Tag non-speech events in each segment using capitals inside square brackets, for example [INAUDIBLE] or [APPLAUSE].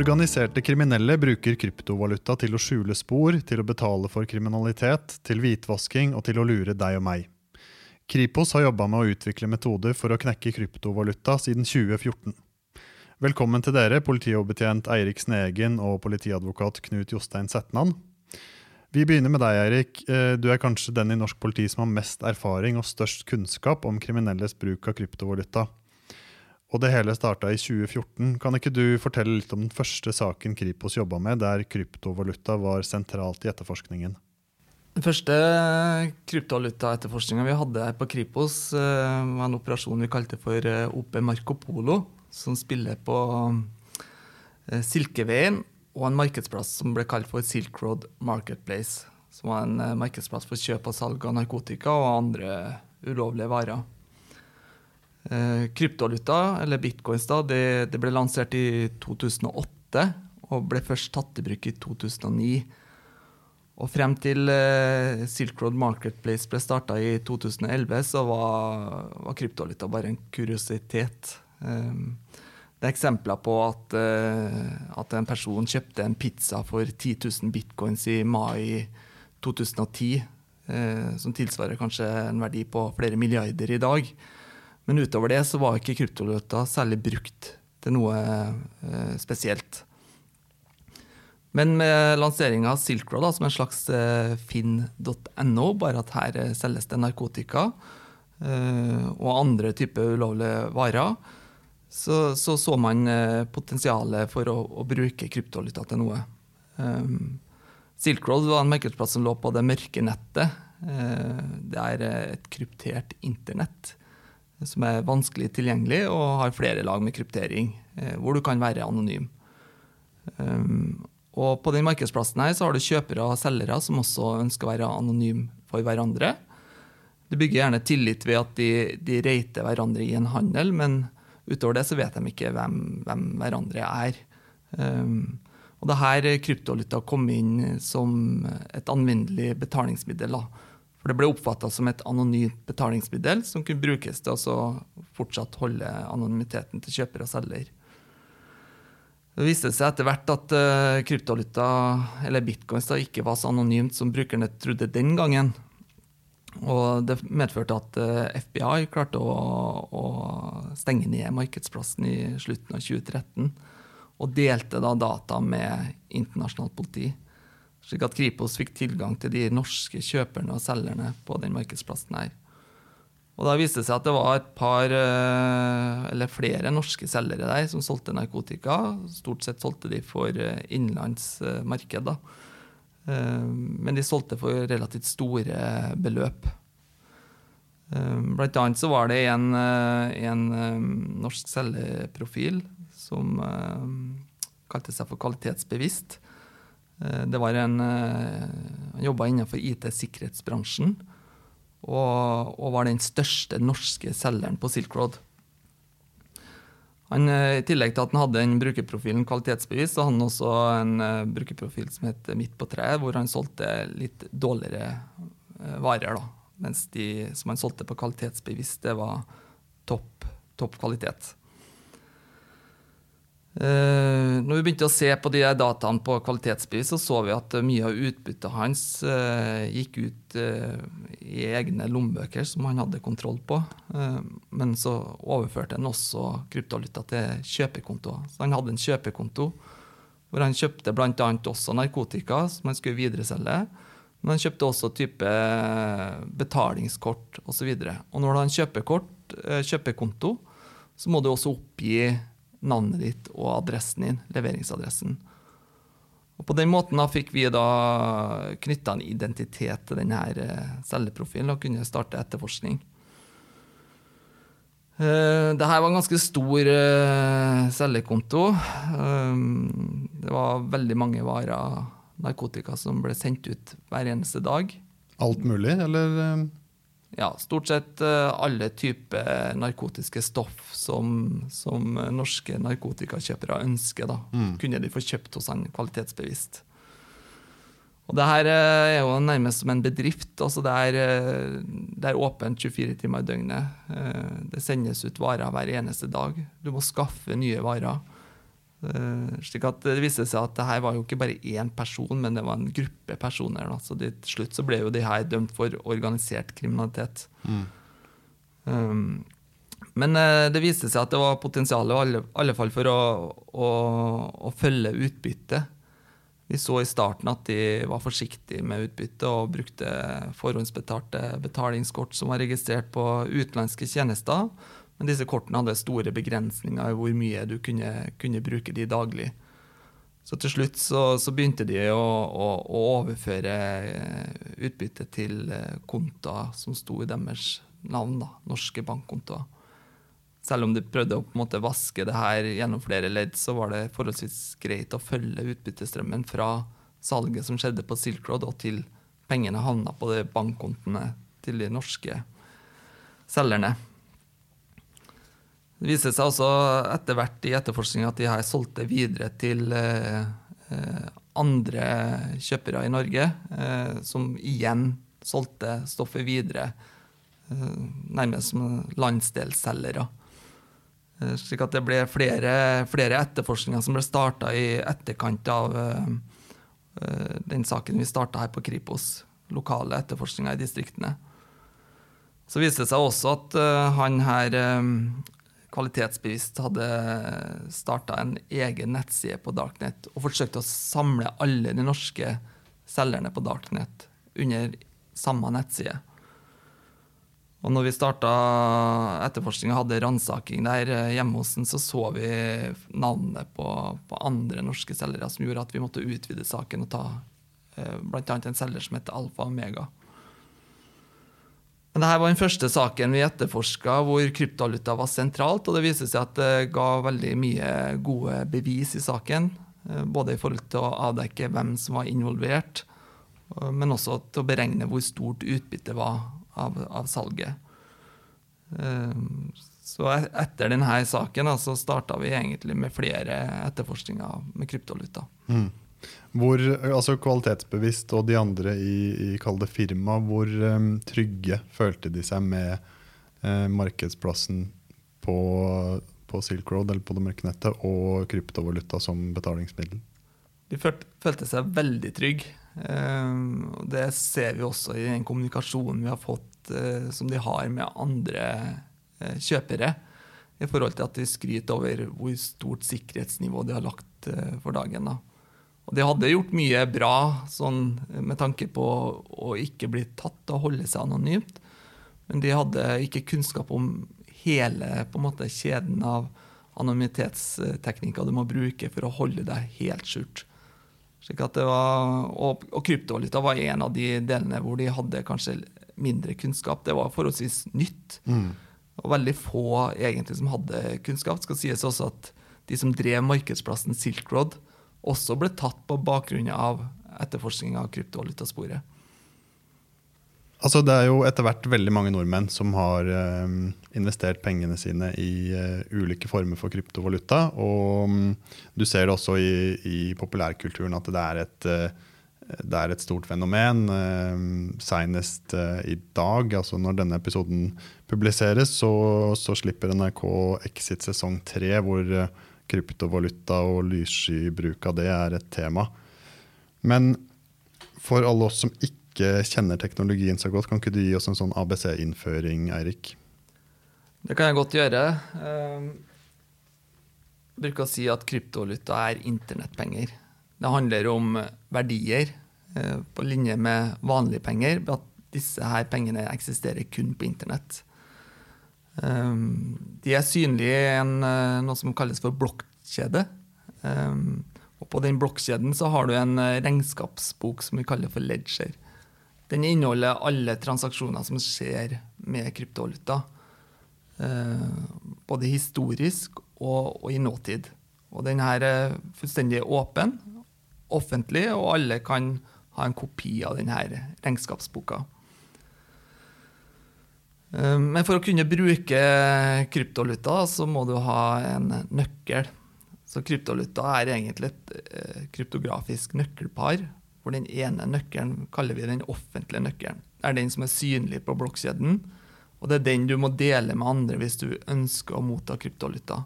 Organiserte kriminelle bruker kryptovaluta til å skjule spor, til å betale for kriminalitet, til hvitvasking og til å lure deg og meg. Kripos har jobba med å utvikle metoder for å knekke kryptovaluta siden 2014. Velkommen til dere, politioverbetjent Eirik Snegen og politiadvokat Knut Jostein Setnan. Vi begynner med deg, Eirik. Eh, du er kanskje den i norsk politi som har mest erfaring og størst kunnskap om kriminelles bruk av kryptovaluta. Og det hele starta i 2014. Kan ikke du fortelle litt om den første saken Kripos jobba med, der kryptovaluta var sentralt i etterforskningen? Den første kryptovalutaetterforskninga vi hadde her på Kripos, eh, var en operasjon vi kalte for eh, OP Marco Polo, som spiller på eh, Silkeveien og en markedsplass som ble kalt for Silk Road Marketplace. Som var en markedsplass for kjøp og salg av narkotika og andre ulovlige varer. Eh, kryptovaluta, eller bitcoins, da, det, det, ble lansert i 2008 og ble først tatt i bruk i 2009. Og frem til eh, Silk Road Marketplace ble starta i 2011, så var, var kryptovaluta bare en kuriositet. Um, det er eksempler på at, uh, at, en person kjøpte en pizza for 10 000 bitcoins i mai 2010, uh, som tilsvarer kanskje en verdi på flere milliarder i dag. Men utover det så var ikke kryptovaluta særlig brukt til noe eh, spesielt. Men med lanseringa av Silk Road, da, som en slags eh, finn.no, bare at her eh, selges det narkotika eh, og andre typer ulovlige varer, så, så, så man eh, potensialet for å, å bruke kryptovaluta til noe. Silk Road var en markedsplass som lå på det mørke nettet. Det er et kryptert internett som er vanskelig tilgjengelig og har flere lag med kryptering, eh, hvor du kan være anonym. Um, og på den markedsplassen her så har du kjøpere og selgere som også ønsker å være anonyme for hverandre. Det bygger gjerne tillit ved at de, de reiter hverandre i en handel, men utover det så vet de ikke hvem, hvem hverandre er. Um, og det her kryptovaluta kom inn som et anvendelig betalingsmiddel. da for det ble oppfatta som et anonymt betalingsmiddel som kunne brukes til å fortsatt holde anonymiteten til kjøper og selger. Det viste seg etter hvert at uh, kryptovaluta, eller bitcoins, da, ikke var så anonymt som brukerne trodde den gangen. Og det medførte at eh, FBI klarte å, å, stenge ned markedsplassen i slutten av 2013. Og delte da data med internasjonalt politi slik at Kripos fikk tilgang til de norske kjøperne og selgerne på den markedsplassen her. Og Da viste det seg at det var et par, eh, eller flere norske selgere der som solgte narkotika. Stort sett solgte de for innenlands innenlandsmarked. da. Eh, men de solgte for relativt store beløp. Blant annet så var det en, en norsk selgerprofil som kalte seg for kvalitetsbevisst Eh, det var en eh, Han jobba innenfor IT-sikkerhetsbransjen og, og, var den største norske selgeren på Silk Road. Han, eh, I tillegg til at han hadde den brukerprofilen kvalitetsbevis, så hadde han også en brukerprofil som het Midt på treet, hvor han solgte litt dårligere varer. da, Mens de som han solgte på kvalitetsbevis, det var topp, topp kvalitet. Uh, når vi begynte å se på de dataene på kvalitetsbevis, så så vi at mye av utbyttet hans uh, gikk ut i egne lommebøker som han hadde kontroll på. men så overførte han også kryptovaluta til kjøpekonto. Så han hadde en kjøpekonto hvor han kjøpte bl.a. også narkotika som han skulle videreselge. Men han kjøpte også type betalingskort osv. Og, så og når du har en kjøpekort, kjøpekonto, så må du også oppgi navnet ditt og adressen din, leveringsadressen. Og På den måten da fikk vi da knytta en identitet til denne eh, celleprofilen og kunne starte etterforskning. Dette det her var en ganske stor uh, cellekonto. det var veldig mange varer, narkotika, som ble sendt ut hver eneste dag. Alt mulig, eller? Ja, stort sett eh, alle typer narkotiske stoff som, som norske narkotikakjøpere ønsker. Da. Mm. Kunne de få kjøpt hos han kvalitetsbevisst. Og det her eh, er jo nærmest som en bedrift. altså Det er, eh, det er åpent 24 timer i døgnet. Det sendes ut varer hver eneste dag. Du må skaffe nye varer. Uh, slik at Det viste seg at det her var jo ikke bare én person, men det var en gruppe personer. Da. Så til slutt så ble jo de her dømt for organisert kriminalitet. Mm. Um, men uh, det viste seg at det var potensial i alle, alle, fall for å, å, å følge utbyttet. Vi så i starten at de var forsiktige med utbytte og brukte forhåndsbetalte betalingskort som var registrert på utenlandske tjenester. Men disse kortene hadde store begrensninger i hvor mye du kunne, kunne bruke de daglig. Så til slutt så, så begynte de å, å, å, overføre eh, utbytte til konta kontoer som sto i deres navn, da, norske bankkontoer. Selv om de prøvde å måte vaske det her gjennom flere ledd, så var det forholdsvis greit å følge utbyttestrømmen fra salget som skjedde på Silk Road, og til pengene havna på de bankkontoene til de norske selgerne. Det viser seg også etter hvert i etterforskninga at de her solgte videre til eh, eh, andre kjøpere i Norge, eh, som igjen solgte stoffet videre, nærmest som landsdelsselgere. Slik at det ble flere, flere etterforskninger som ble starta i etterkant av den saken vi starta her på Kripos. Lokale etterforskninger i distriktene. Så viste det seg også at han her kvalitetsbevisst hadde starta en egen nettside på Darknet og forsøkte å samle alle de norske selgerne på Darknet under samme nettside. Og når vi starta etterforskning og hadde ransaking der eh, hjemme hos den, så så vi navnet på, på, andre norske selgere som gjorde at vi måtte utvide saken og ta eh, bl.a. en selger som heter Alfa Omega. Men dette var den første saken vi etterforska hvor kryptovaluta var sentralt. Og det viser seg at det ga veldig mye gode bevis i saken. Eh, både i forhold til å avdekke hvem som var involvert, men også til å beregne hvor stort utbyttet var av, av salget. Eh, så etter denne saken så starta vi egentlig med flere etterforskninger med kryptovaluta. Mm. Hvor altså kvalitetsbevisst og de andre i, i kall det firma, hvor um, trygge følte de seg med uh, markedsplassen på, på, Silk Road eller på det mørke nettet og kryptovaluta som betalingsmiddel? De følte, følte seg veldig trygge. Um, det ser vi også i den kommunikasjonen vi har fått uh, som de har med andre uh, kjøpere, i forhold til at de skryter over hvor stort sikkerhetsnivå de har lagt for dagen. da. Og de hadde gjort mye bra sånn, med tanke på å ikke bli tatt og holde seg anonymt. Men de hadde ikke kunnskap om hele måte, kjeden av anonymitetsteknikker du må bruke for å holde deg helt skjult. Var, og, og kryptovaluta var en av de delene hvor de hadde kanskje mindre kunnskap. Det var forholdsvis nytt. Mm. Og veldig få egentlig som hadde kunnskap. Det skal sies også at de som drev markedsplassen Silk Road, også ble tatt på bakgrunn av etterforskning av kryptovalutasporet. Altså, det er jo etter hvert veldig mange nordmenn som har eh, investert pengene sine i eh, ulike former for kryptovaluta. Og um, du ser det også i, i populærkulturen at det er et, eh, det er et stort fenomen. Senest i dag, altså når denne episoden publiseres, så, så slipper NRK Exit sesong tre, hvor kryptovaluta og lyssky-bruk av det er et tema. Men for alle oss som ikke kjenner teknologien så godt, kan ikke du gi oss en sånn ABC-innføring, Eirik? Det kan jeg godt gjøre. Ehm, jeg bruker å si at kryptovaluta er internettpenger. Det handler om verdier eh, på linje med vanlige penger. At disse her pengene eksisterer kun på internett. Um, de er synlige i en, uh, noe som kalles for blokkjede. Um, og på den blokkjeden så har du en uh, regnskapsbok som vi kaller for ledger. Den inneholder alle transaksjoner som skjer med kryptovaluta. Uh, både historisk og, og, i nåtid. Og den her er fullstendig åpen, offentlig, og alle kan ha en kopi av denne regnskapsboka. Eh, men for å kunne bruke kryptovaluta, så må du ha en nøkkel. Så kryptovaluta er egentlig et eh, kryptografisk nøkkelpar, hvor den ene nøkkelen kaller vi den offentlige nøkkelen. Det er den som er synlig på blokkjeden, og det er den du må dele med andre hvis du ønsker å motta kryptovaluta.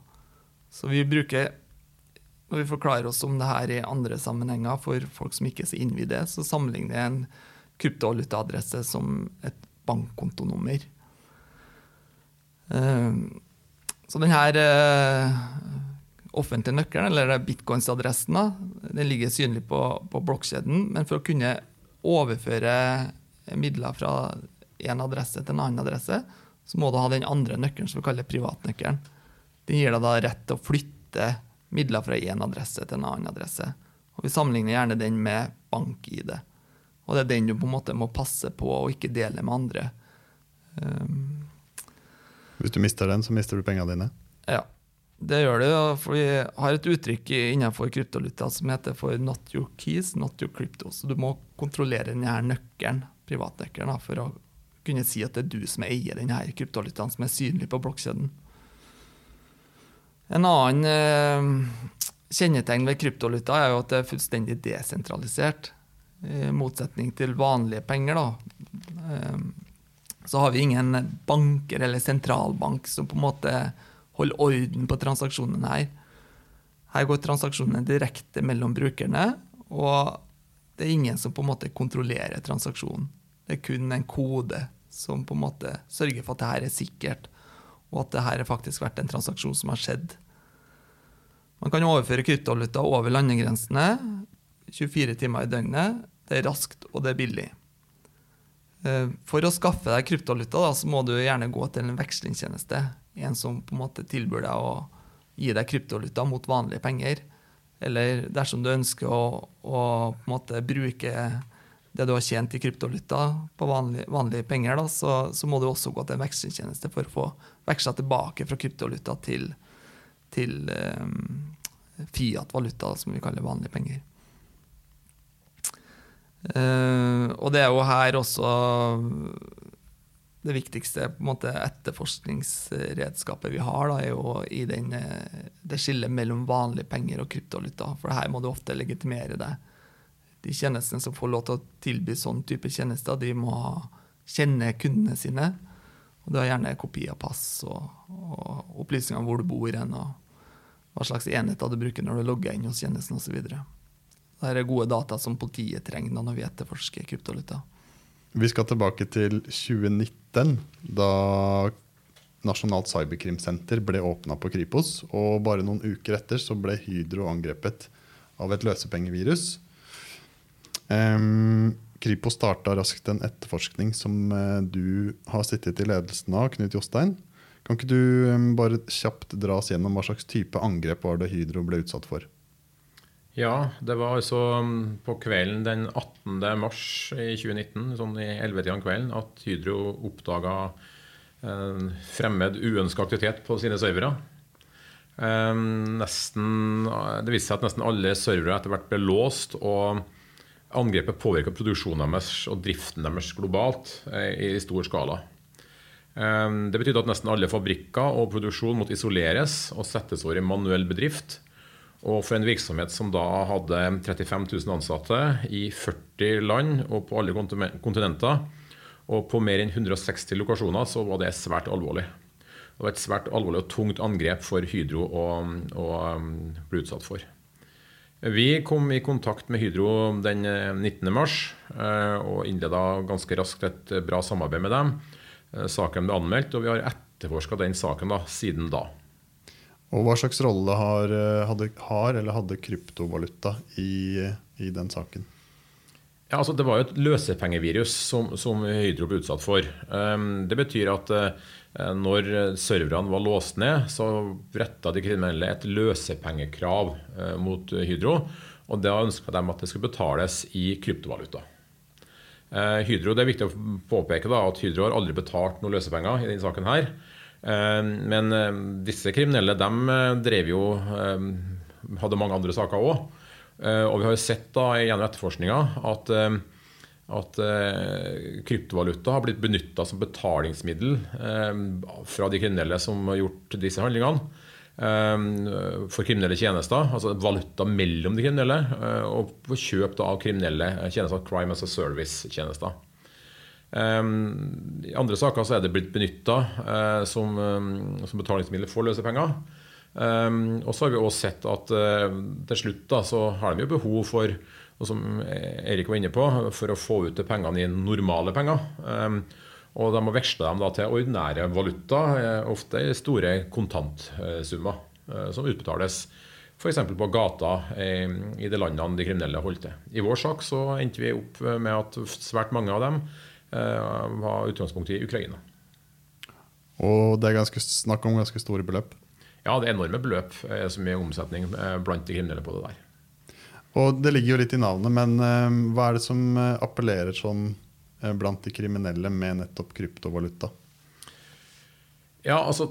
Så vi bruker når vi forklarer oss om det her i andre sammenhenger for folk som ikke er så innvidd det, så sammenligner jeg en kryptovalutaadresse som et bankkontonummer. Eh, så denne eh, offentlige nøkkelen, eller bitcoins-adressen, den ligger synlig på, på blokkjeden. Men for å kunne overføre midler fra en adresse til en annen adresse, så må du ha den andre nøkkelen som vi kaller privatnøkkelen. Den gir deg da rett til å flytte midler fra én adresse til en annen adresse. Og Vi sammenligner gjerne den med bank-ID. Og det er den du på en måte må passe på og ikke dele med andre. Um, Hvis du mister den, så mister du pengene dine? Ja, det gjør det. For vi har et uttrykk innenfor kryptovaluta som heter for 'not your keys, not your crypto'. Så du må kontrollere denne nøkkelen, privatnøkkelen for å kunne si at det er du som eier denne kryptovalutaen som er synlig på blokkjeden. En annen eh, kjennetegn ved kryptovaluta er jo at det er fullstendig desentralisert. I motsetning til vanlige penger, da. Så har vi ingen banker eller sentralbank som på en måte holder orden på transaksjonene her. Her går transaksjonene direkte mellom brukerne, og det er ingen som på en måte kontrollerer transaksjonen. Det er kun en kode som på en måte sørger for at det her er sikkert og at det her har faktisk vært en transaksjon som har skjedd. Man kan overføre kryptovaluta over landegrensene 24 timer i døgnet. Det er raskt, og det er billig. Eh, for å skaffe deg kryptovaluta så må du gjerne gå til en vekslingstjeneste. En som på en måte tilbyr deg å gi deg kryptovaluta mot vanlige penger. Eller dersom du ønsker å, å på en måte bruke det du har tjent i kryptovaluta på vanlige, vanlige penger, da, så, så, må du også gå til en vekslingstjeneste for å få veksla tilbake fra kryptovaluta til, til um, Fiat-valuta, som vi kaller vanlige penger. Uh, og det er jo her også det viktigste måte, etterforskningsredskapet vi har, da, er jo i den, eh, det skillet mellom vanlige penger og kryptovaluta. For her må du ofte legitimere deg. de tjenestene som får lov til å tilby sånn type tjenester, de må kjenne kundene sine. Og Du har gjerne kopi av pass og, og opplysninger om hvor du bor hen, og hva slags enheter du bruker når du logger inn hos tjenesten osv. Dette er gode data som politiet trenger når vi etterforsker kryptovaluta. Vi skal tilbake til 2019, da Nasjonalt cyberkrimsenter ble åpna på Kripos. Og bare noen uker etter så ble Hydro angrepet av et løsepengevirus. Um, Kripos starta raskt en etterforskning som uh, du har sittet i ledelsen av, Knut Jostein. Kan ikke du bare kjapt dra oss gjennom hva slags type angrep var det Hydro ble utsatt for? Ja, det var altså på kvelden den 18. mars i 2019, sånn i 11-tida kvelden, at Hydro oppdaga fremmed uønska aktivitet på sine servere. Nesten, det viste seg at nesten alle servere etter hvert ble låst. og Angrepet påvirka produksjonen deres og driften deres globalt eh, i stor skala. Det betydde at nesten alle fabrikker og produksjon måtte isoleres og settes over i manuell bedrift. Og for en virksomhet som da hadde 35 000 ansatte i 40 land og på alle kontinenter, og på mer enn 160 lokasjoner, så var det svært alvorlig. Det var et svært alvorlig og tungt angrep for Hydro å, å bli utsatt for. Vi kom i kontakt med Hydro den 19.3 eh, eh, og innleda ganske raskt et bra samarbeid med dem. Eh, saken ble anmeldt, og vi har etterforska den saken da, siden da. Og Hva slags rolle har, hadde, har eller hadde kryptovaluta i, i den saken? Ja, altså Det var jo et løsepengevirus som, som Hydro ble utsatt for. Det betyr at Eh, når serverne var låst ned, så retta de kriminelle et løsepengekrav eh, mot Hydro. Og da ønska de at det skulle betales i kryptovaluta. Eh, Hydro, Det er viktig å påpeke da, at Hydro har aldri betalt noen løsepenger i denne saken. her. Men disse kriminelle de drev jo hadde mange andre saker òg. Og vi har jo sett da gjennom etterforskninga at at eh, kryptovaluta har blitt benytta som betalingsmiddel eh, fra de kriminelle som har gjort disse handlingene. Eh, for kriminelle tjenester, altså valuta mellom de kriminelle, eh, og for kjøp av kriminelle tjenester, crime as a service-tjenester. Eh, I andre saker så er det blitt benytta eh, som, som, betalingsmiddel for løsepenger. Um, og så har vi også sett at uh, til slutt da, så har de jo behov for og som Erik var inne på, for å få ut pengene i normale penger. Um, og de må veksle dem da til ordinære valuta, ofte i store kontantsummer, som utbetales f.eks. på gata eh, i de landene de kriminelle holdt til. I vår sak så endte vi opp med at svært mange av dem eh, var utgangspunktet i Ukraina. Og det er ganske, snakk om ganske store beløp? Ja, det er enorme beløp eh, som er omsetning blant de kriminelle på det der. Og Det ligger jo litt i navnet, men hva er det som appellerer sånn blant de kriminelle med nettopp kryptovaluta? Ja, altså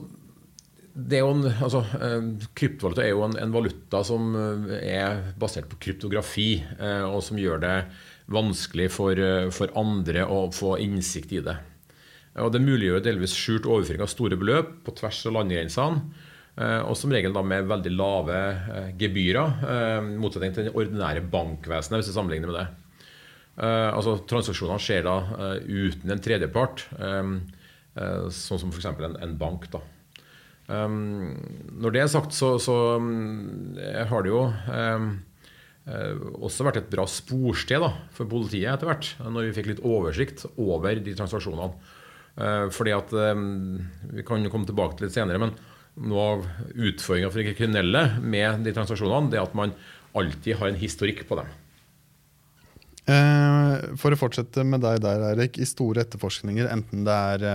er en, altså, eh, kryptovaluta er jo en, en, valuta som eh, er basert på kryptografi, eh, og som gjør det vanskelig for, for, andre å få innsikt i det. Og Det muliggjør delvis skjult overføring av store beløp på tvers av landegrensene. Og som regel da med veldig lave gebyrer, i motsetning til det ordinære bankvesenet, hvis vi sammenligner med det. Altså Transaksjonene skjer da uten en tredjepart, sånn som f.eks. En, en bank. da. Når det er sagt, så, så um, har det jo også vært et bra sporsted da, for politiet etter hvert, når vi fikk litt oversikt over de transaksjonene. Uh, fordi at Vi kan komme tilbake til litt senere, men noe av utfordringa for kriminelle med de transaksjonene, det er at man alltid har en historikk på dem. For å fortsette med deg der, Eirik. I store etterforskninger, enten det er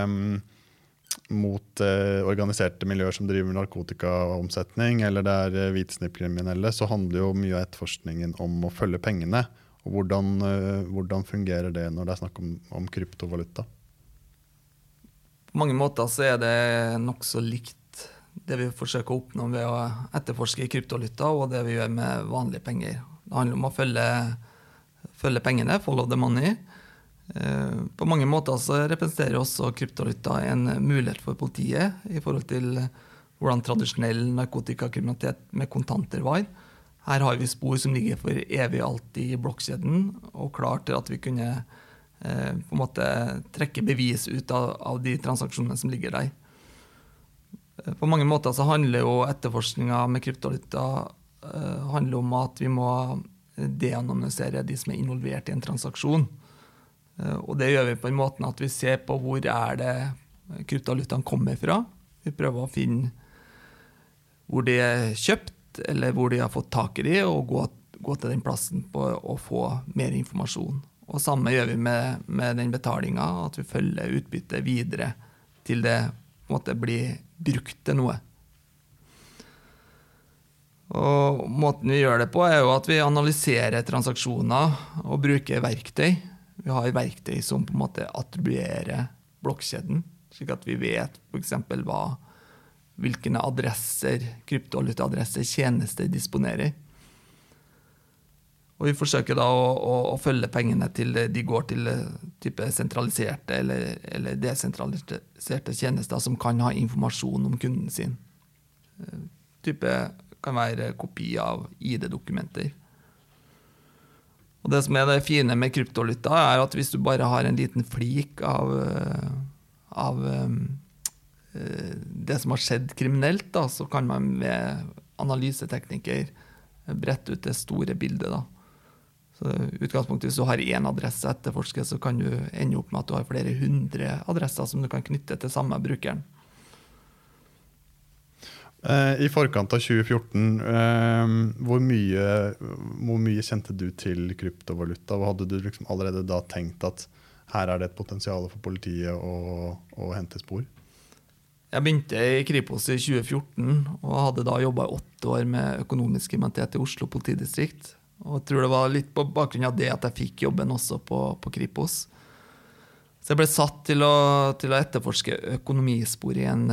mot eh, organiserte miljøer som driver narkotikaomsetning, eller det er eh, hvitsnippkriminelle, så handler jo mye av etterforskningen om å følge pengene. Og hvordan, eh, hvordan fungerer det når det er snakk om, om, kryptovaluta? På mange måter så er det nokså likt det vi forsøker å oppnå ved å etterforske kryptovaluta, og det vi gjør med vanlige penger. Det handler om å følge, følge pengene, follow the money. Eh, på mange måter så representerer også kryptovaluta en mulighet for politiet i forhold til hvordan tradisjonell narkotikakriminalitet med kontanter var. Her har vi spor som ligger for evig alltid i blokkjeden, og klar til at vi kunne eh, på en måte trekke bevis ut av, av, de transaksjonene som ligger der. Eh, på mange måter så handler jo etterforskninga med kryptovaluta eh, om at vi må deanonymisere de som er involvert i en transaksjon. Eh, og det gjør vi på en måte at vi ser på hvor er det kryptovalutaen kommer fra. Vi prøver å finne hvor de er kjøpt, eller hvor de har fått tak i de, og gå, gå til den plassen å få mer informasjon. Og Samme gjør vi med, med den betalinga, at vi følger utbyttet videre til det måte blir brukt til noe. Og Måten vi gjør det på, er jo at vi analyserer transaksjoner og bruker verktøy vi har verktøy som på en måte attribuerer blokkjeden, slik at vi vet f.eks. hvilke adresser, kryptovalutaadresser tjenester disponerer. Og Vi forsøker da å, å, å, følge pengene til de går til type sentraliserte eller, eller, desentraliserte tjenester som kan ha informasjon om kunden sin. Eh, type kan være kopi av ID-dokumenter. Og Det som er det fine med kryptovaluta, er at hvis du bare har en liten flik av, eh, av eh, det som har skjedd kriminelt, da, så kan man med analyseteknikker brette ut det store bildet. da. Så utgangspunktet Hvis du har én adresse etterforsker, så kan du ende opp med at du har flere hundre adresser som du kan knytte til samme brukeren. Eh, I forkant av 2014, eh, hvor mye, hvor mye, kjente du til kryptovaluta? Og hadde du liksom allerede da tenkt at her er det et potensial for politiet å, å hente spor? Jeg begynte i Kripos i 2014 og hadde da jobba i åtte år med økonomisk kriminalitet i Oslo politidistrikt. Og jeg tror det var litt på bakgrunn av det at jeg fikk jobben også på, på Kripos. Så jeg ble satt til å, til å etterforske økonomispor i en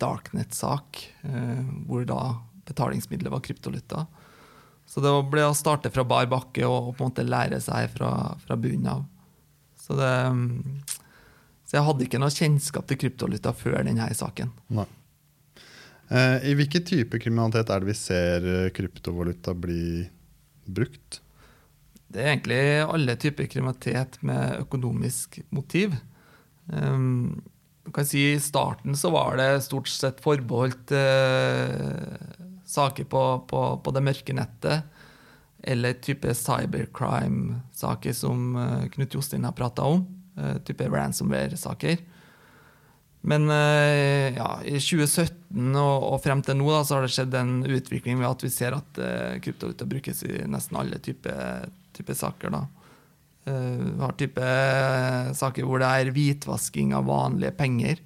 darknet-sak, eh, hvor da betalingsmiddelet var kryptolytta. Så det ble å starte fra bar bakke og på en måte lære seg fra, fra bunnen av. Så, det, så, jeg hadde ikke noe kjennskap til kryptolytta før denne saken. Nei. Eh, I hvilken type kriminalitet er det vi ser eh, kryptovaluta bli brukt? Det er egentlig alle typer kriminalitet med økonomisk motiv. Um, kan si I starten så var det stort sett forbeholdt eh, saker på, på, på, det mørke nettet. Eller type cybercrime-saker som eh, Knut Jostein har prata om. Eh, type ransomware-saker. Men eh, ja, i 2017 og, og, frem til nå da, så har det skjedd en utvikling ved at vi ser at uh, kryptovaluta brukes i nesten alle typer type saker. da. Uh, har type saker hvor det er hvitvasking av vanlige penger.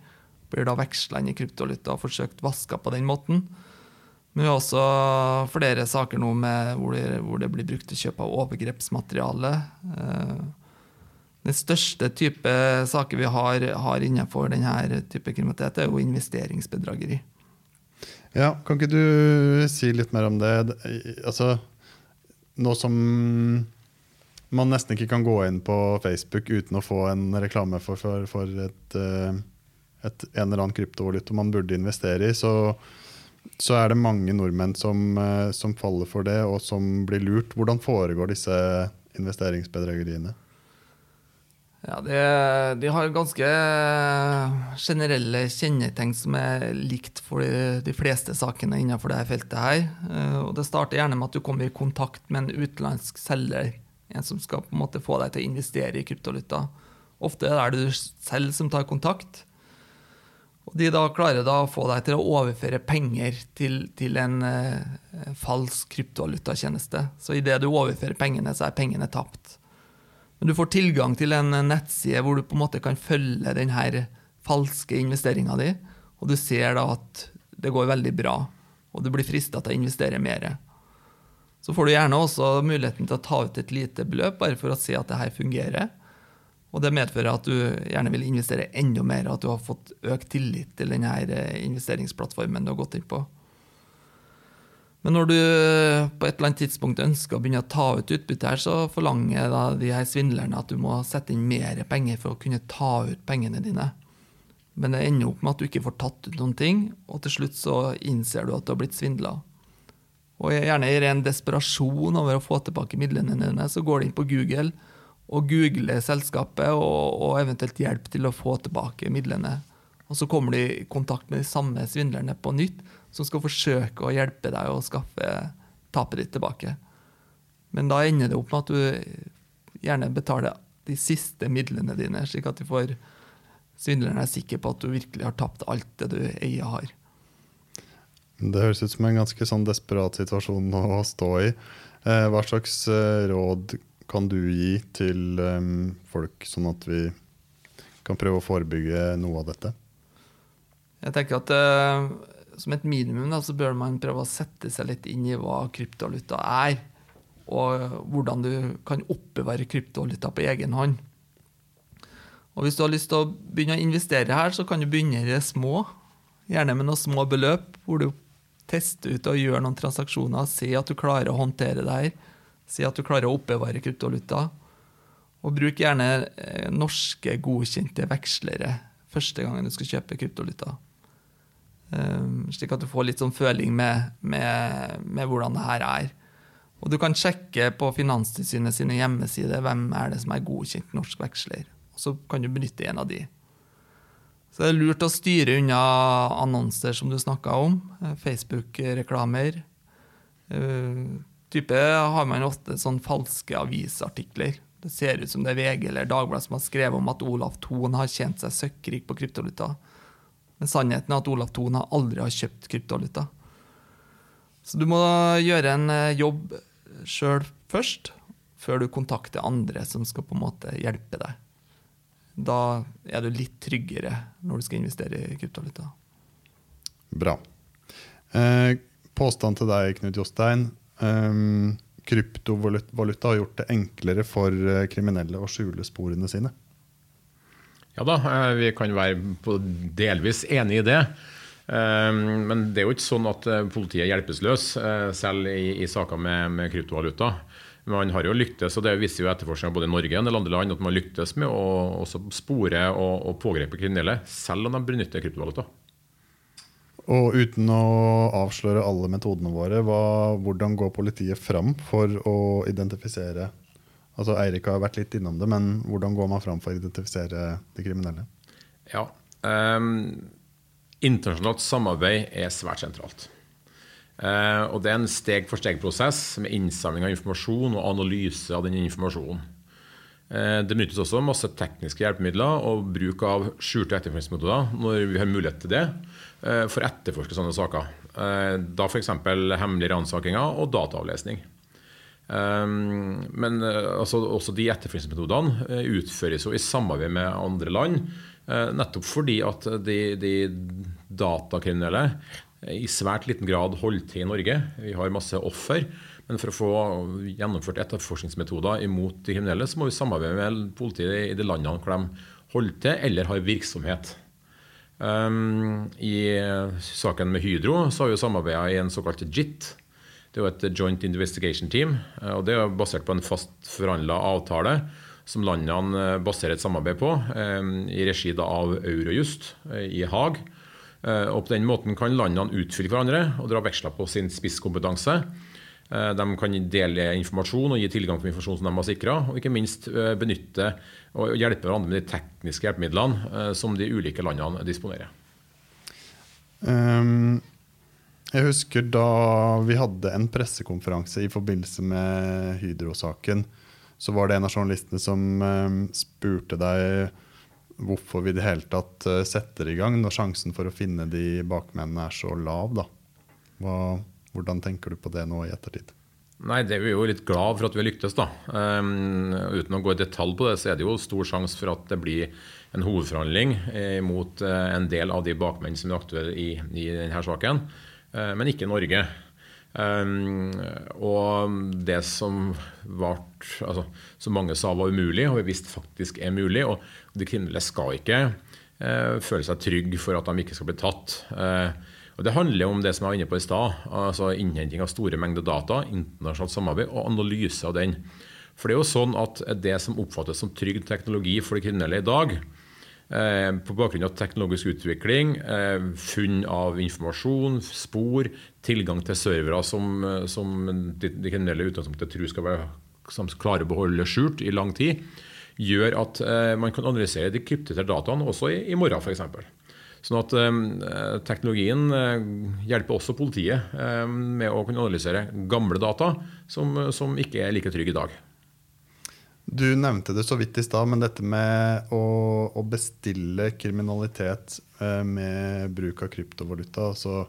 Blir da veksla inn i kryptovaluta og forsøkt vaska på den måten. Men vi har også flere saker nå hvor det, hvor, det, blir brukt til kjøp av overgrepsmateriale. Uh, den største type saker vi har, har innenfor denne type kriminalitet, er jo investeringsbedrageri. Ja, Kan ikke du si litt mer om det? Altså, nå som man nesten ikke kan gå inn på Facebook uten å få en reklame for, for, for et, eh, et, en eller annen kryptovaluta man burde investere i, så, så er det mange nordmenn som, eh, som faller for det, og som blir lurt. Hvordan foregår disse investeringsbedrageriene? Ja, det, De har ganske generelle kjennetegn som er likt for de, de fleste sakene innenfor dette feltet. her. Eh, og Det starter gjerne med at du kommer i kontakt med en utenlandsk selger. En som skal på en måte få deg til å investere i kryptovaluta. Ofte er det du selv som tar kontakt. Og De da klarer da å få deg til å overføre penger til, til en eh, falsk kryptovalutatjeneste. Så idet du overfører pengene, så er pengene tapt. Men du får tilgang til en nettside hvor du på en måte kan følge denne falske investeringa di, og du ser da at det går veldig bra, og du blir frista til å investere mer. Så får du gjerne også muligheten til å ta ut et lite beløp bare for å se at det her fungerer. Og det medfører at du gjerne vil investere enda mer, og at du har fått økt tillit til denne investeringsplattformen du har gått inn på. Men når du på et eller annet tidspunkt ønsker å begynne å ta ut utbytte her, så forlanger da de her svindlerne at du må sette inn mer penger for å kunne ta ut pengene dine. Men det ender opp med at du ikke får tatt ut noen ting, og til slutt så innser du at du har blitt svindla. Og gjerne i ren desperasjon over å få tilbake midlene dine, så går de inn på Google og googler selskapet og, og eventuelt hjelp til å få tilbake midlene. Og så kommer de i kontakt med de samme svindlerne på nytt som skal forsøke å hjelpe deg å skaffe tapet ditt tilbake. Men da ender det opp med at du gjerne betaler de siste midlene dine, slik at du får svindleren er sikker på at du virkelig har tapt alt det du eier har. Det høres ut som en ganske sånn desperat situasjon å stå i. Eh, hva slags eh, råd kan du gi til um, folk, sånn at vi kan prøve å forebygge noe av dette? Jeg tenker at uh, som et minimum da, så bør man prøve å sette seg litt inn i hva kryptovaluta er, og hvordan du kan oppbevare kryptovaluta på egen hånd. Og Hvis du har lyst til å begynne å investere her, så kan du begynne i det små. Gjerne med noen små beløp, hvor du tester ut og gjøre noen transaksjoner. Se at du klarer å håndtere det her. Se at du klarer å oppbevare kryptovaluta. Og bruk gjerne eh, norske, godkjente vekslere første gangen du skal kjøpe kryptovaluta. Um, slik at du får litt sånn føling med, med, med, hvordan det her er. Og du kan sjekke på Finanstilsynet sine hjemmesider hvem er det som er godkjent norsk veksler. Og så kan du benytte en av de. Så det er lurt å styre unna annonser som du snakka om. Eh, Facebook-reklamer. Uh, type har man ofte sånn falske avisartikler. Det ser ut som det er VG eller Dagbladet som har skrevet om at Olav Thon har tjent seg søkkrik på kryptovaluta. Men sannheten er at Olav Thon aldri har kjøpt kryptovaluta. Så du må gjøre en eh, jobb sjøl først, før du kontakter andre som skal på en måte hjelpe deg. Da er du litt tryggere når du skal investere i kryptovaluta. Bra. Eh, påstand til deg, Knut Jostein. Um, kryptovaluta har gjort det enklere for eh, kriminelle å skjule sporene sine. Ja da, eh, vi kan være delvis enig i det. Eh, men det er jo ikke sånn at politiet er hjelpeløs, selv i, i saker med, med, kryptovaluta. Man har jo lyktes, og det viser jo etterforskninga både i Norge og en del andre land, at man lyktes med å spore og, og pågripe kriminelle, selv om de benytter kryptovaluta. Og uten å avsløre alle metodene våre, hva, hvordan går politiet fram for å identifisere Altså Eirik har vært litt innom det, men hvordan går man fram for å identifisere de kriminelle? Ja, Um, internasjonalt samarbeid er svært sentralt. Uh, og Det er en steg-for-steg-prosess med innsamling av informasjon og analyse av den informasjonen. Uh, det benyttes også masse tekniske hjelpemidler og bruk av skjulte etterforskningsmetoder når vi har mulighet til det, uh, for å etterforske sånne saker. Da f.eks. hemmelige ransakinger og dataavlesning. Men altså, også de etterforskningsmetodene utføres jo i samarbeid med andre land. Nettopp fordi at de, de datakriminelle i svært liten grad holder til i Norge. Vi har masse offer. Men for å få gjennomført etterforskningsmetoder imot de kriminelle, så må vi samarbeide med politiet i de landene hvor de holder til eller har virksomhet. Um, I saken med Hydro så har vi samarbeida i en såkalt JIT. Det er jo et Joint Investigation Team. og Det er basert på en fast forhandla avtale som landene baserer et samarbeid på, um, i regi av Eurojust uh, i Haag. Eh, og På den måten kan landene utfylle hverandre og dra veksler på sin spisskompetanse. Eh, de kan dele informasjon og gi tilgang på informasjon som de har sikra, og ikke minst eh, benytte og hjelpe hverandre med de tekniske hjelpemidlene som de ulike landene disponerer. Um, jeg husker da vi hadde en pressekonferanse i forbindelse med Hydro-saken. Så var det en av journalistene som um, spurte deg hvorfor vi i det hele tatt eh, setter i gang når sjansen for å finne de bakmennene er så lav. da. Hva, hvordan tenker du på det nå i ettertid? Nei, det er Vi jo litt glad for at vi har lyktes. da. Um, uten å gå i detalj på det, så er det jo stor sjanse for at det blir en hovedforhandling eh, mot eh, en del av de bakmenn som er aktuelle i, i denne saken, uh, men ikke Norge. Um, og det som, var, altså, som mange sa var umulig, og vi visst faktisk er mulig. Og de kriminelle skal ikke uh, føle seg trygge for at de ikke skal bli tatt. Uh, og Det handler om det som jeg var inne på i stad. Altså innhenting av store mengder data, internasjonalt samarbeid og analyse av den. For det er jo sånn at det som oppfattes som trygg teknologi for de kriminelle i dag, på bakgrunn av teknologisk utvikling, eh, funn av informasjon, spor, tilgang til servere som, eh, som de, de kriminelle utgangspunktet tror skal være som klarer å beholde skjult i lang tid, gjør at man kan analysere de krypterte dataene også i, i morgen, f.eks. Sånn at eh, Teknologien eh, hjelper også politiet eh, med å kunne analysere gamle data som, som ikke er like trygge i dag. Du nevnte det så vidt i stad, men dette med å, å bestille kriminalitet eh, med bruk av kryptovaluta, altså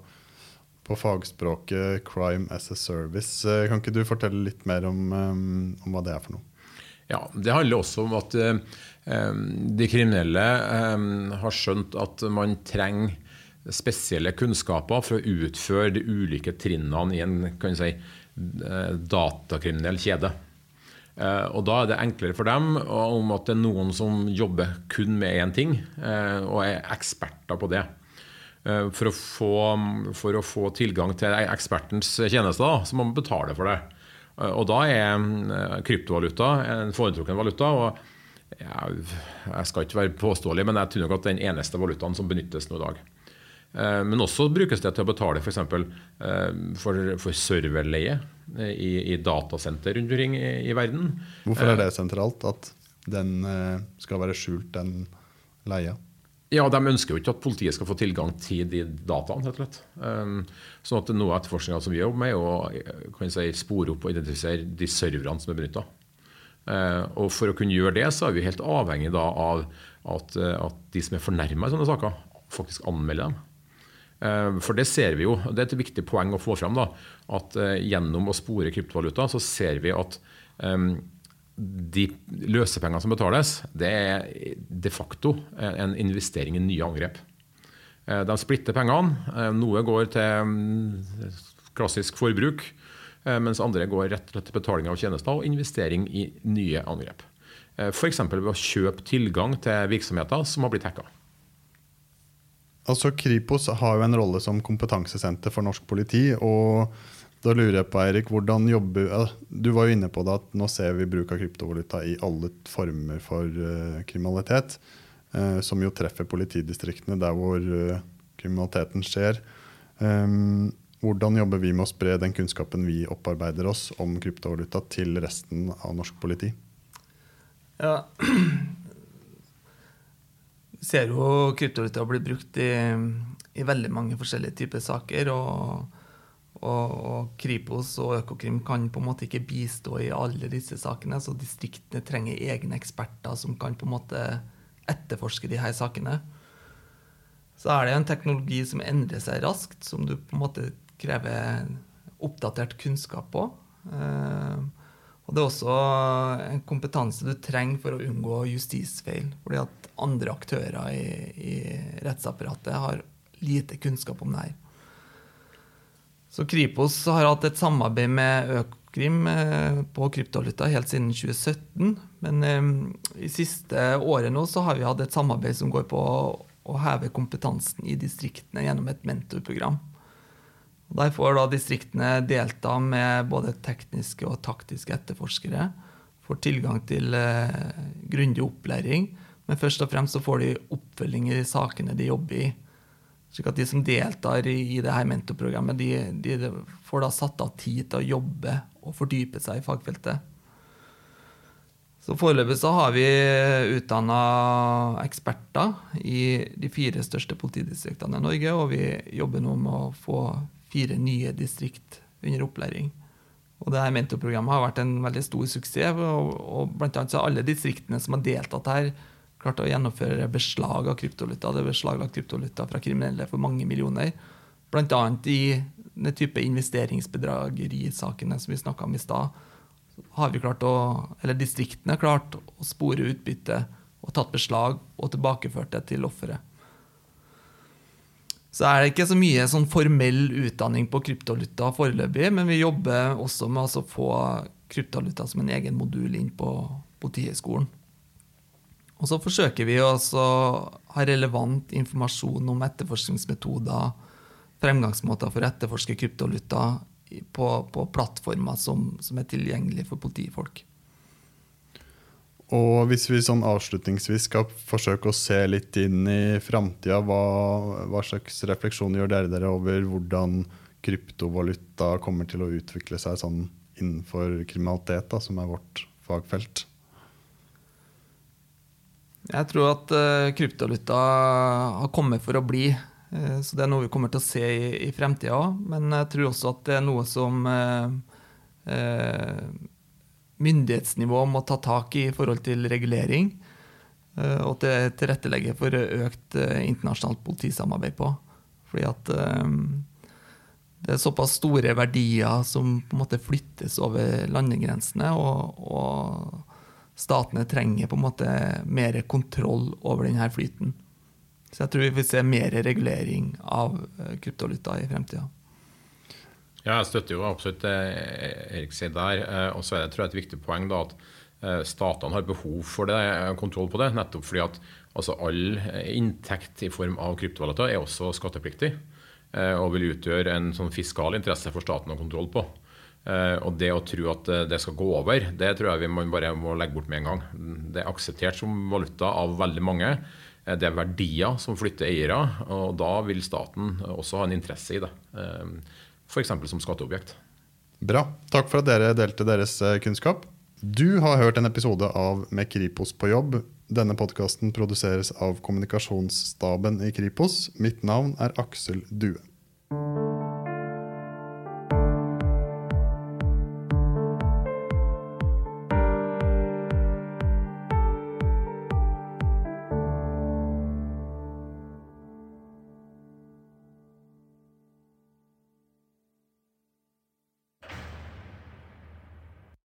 på fagspråket 'crime as a service', eh, kan ikke du fortelle litt mer om, um, om hva det er for noe? Ja, Det handler også om at de kriminelle har skjønt at man trenger spesielle kunnskaper for å utføre de ulike trinnene i en si, datakriminell kjede. Uh, og Da er det enklere for dem om at det er noen som jobber kun med én ting, uh, og er eksperter på det. Uh, for, å få, for, å få, tilgang til ekspertens tjenester, så må man betale for det. og Da er kryptovaluta en foretrukken valuta. og jeg, skal ikke være påståelig, men jeg tror nok at den eneste valutaen som benyttes nå i dag. Eh, men også brukes det til å betale f.eks. For, eh, for, for serverleie eh, i, i datasenter rundt omkring i, i, verden. Hvorfor er det sentralt at den skal være skjult, den leia? Ja, De ønsker jo ikke at politiet skal få tilgang til de dataene. rett og slett. Sånn at Noe av etterforskninga som vi jobber med, er å si, spore opp og identifisere de serverne som er benytta. Og For å kunne gjøre det, så er vi helt avhengig av at, at de som er fornærma i sånne saker, faktisk anmelder dem. Eh, for det ser vi jo, det er et viktig poeng å få fram, da, at eh, gjennom å spore kryptovaluta så ser vi at um, de løsepengene som betales, det er de facto en investering i nye angrep. De splitter pengene. Noe går til mm, klassisk forbruk, mens andre går rett til betaling av tjenester og investering i nye angrep. F.eks. ved å kjøpe tilgang til virksomheter som har blitt hacka. Altså Kripos har jo en rolle som kompetansesenter for norsk politi. og da lurer jeg på, Eirik, hvordan jobber Du var jo inne på det at nå ser vi bruk av kryptovaluta i alle former for uh, kriminalitet. Uh, som jo treffer politidistriktene der hvor uh, kriminaliteten skjer. Um, hvordan jobber vi med å spre den kunnskapen vi opparbeider oss om kryptovaluta, til resten av norsk politi? Ja, [CLEARS THROAT] Vi ser jo kryptovaluta bli brukt i, i, veldig mange forskjellige typer saker. og, og, og Kripos og Økokrim kan på en måte ikke bistå i alle disse sakene. Så distriktene trenger egne eksperter som kan på en måte etterforske de her sakene. Så er det en teknologi som endrer seg raskt, som du på en måte krever oppdatert kunnskap på. Uh, og det er også en kompetanse du trenger for å unngå justisfeil. Fordi at andre aktører i, i rettsapparatet har lite kunnskap om det her. Så Kripos har hatt et samarbeid med Økokrim eh, på kryptovaluta helt siden 2017. Men eh, i siste året nå så har vi hatt et samarbeid som går på å heve kompetansen i distriktene gjennom et mentorprogram. Der får da distriktene delta med både tekniske og taktiske etterforskere. Får tilgang til eh, grundig opplæring, men først og fremst så får de oppfølging i sakene de jobber i. Slik at de som deltar i, i det her mentorprogrammet, de, de, får da satt av tid til å jobbe og fordype seg i fagfeltet. Så Foreløpig så har vi utdanna eksperter i de fire største politidistriktene i Norge, og vi jobber nå med å få fire nye distrikt under opplæring. Og det her mentorprogrammet har vært en veldig stor suksess. og, og blant annet så har alle distriktene som har deltatt her, klart å gjennomføre beslag av kryptovaluta. Det er beslaglagt kryptovaluta fra kriminelle for mange millioner. Bl.a. i den type investeringsbedragerisakene som vi snakka om i stad. har vi klart å, eller Distriktene klart å spore utbytte og tatt beslag og tilbakeført det til offeret så er det ikke så mye sånn formell utdanning på kryptovaluta foreløpig, men vi jobber også med å få kryptovaluta som en egen modul inn på Politihøgskolen. Og så forsøker vi å ha relevant informasjon om etterforskningsmetoder, fremgangsmåter for å etterforske kryptovaluta på, på plattformer som, som er tilgjengelige for politifolk. Og hvis vi sånn avslutningsvis skal forsøke å se litt inn i framtida, hva, hva, slags refleksjon gjør dere dere over hvordan kryptovaluta kommer til å utvikle seg sånn innenfor kriminalitet, da, som er vårt fagfelt? Jeg tror at uh, kryptovaluta har kommet for å bli. Uh, så det er noe vi kommer til å se i, i fremtida òg. Men jeg tror også at det er noe som uh, myndighetsnivå må ta tak i i forhold til regulering. Eh, og til, tilrettelegge for økt eh, internasjonalt politisamarbeid på. Fordi at eh, det er såpass store verdier som på en måte flyttes over landegrensene, og, og statene trenger på en måte mer kontroll over denne flyten. Så jeg tror vi vil se mer regulering av kryptovaluta i fremtida. Ja, jeg støtter jo absolutt det Erik sier der. Eh, og så er det tror jeg, et viktig poeng da, at eh, statene har behov for det, eh, kontroll på det. Nettopp fordi at altså, all inntekt i form av kryptovaluta er også skattepliktig. Og vil utgjøre en sånn fiskal interesse for staten å ha kontroll på. Og det å tro at det skal gå over, det tror jeg vi bare må legge bort med en gang. Det er akseptert som valuta av veldig mange. Det er verdier som flytter eiere, og da vil staten også ha en interesse i det f.eks. som skatteobjekt. Bra. Takk for at dere delte deres eh, kunnskap. Du har hørt en episode av Med Kripos på jobb. Denne podkasten produseres av kommunikasjonsstaben i Kripos. Mitt navn er Aksel Due.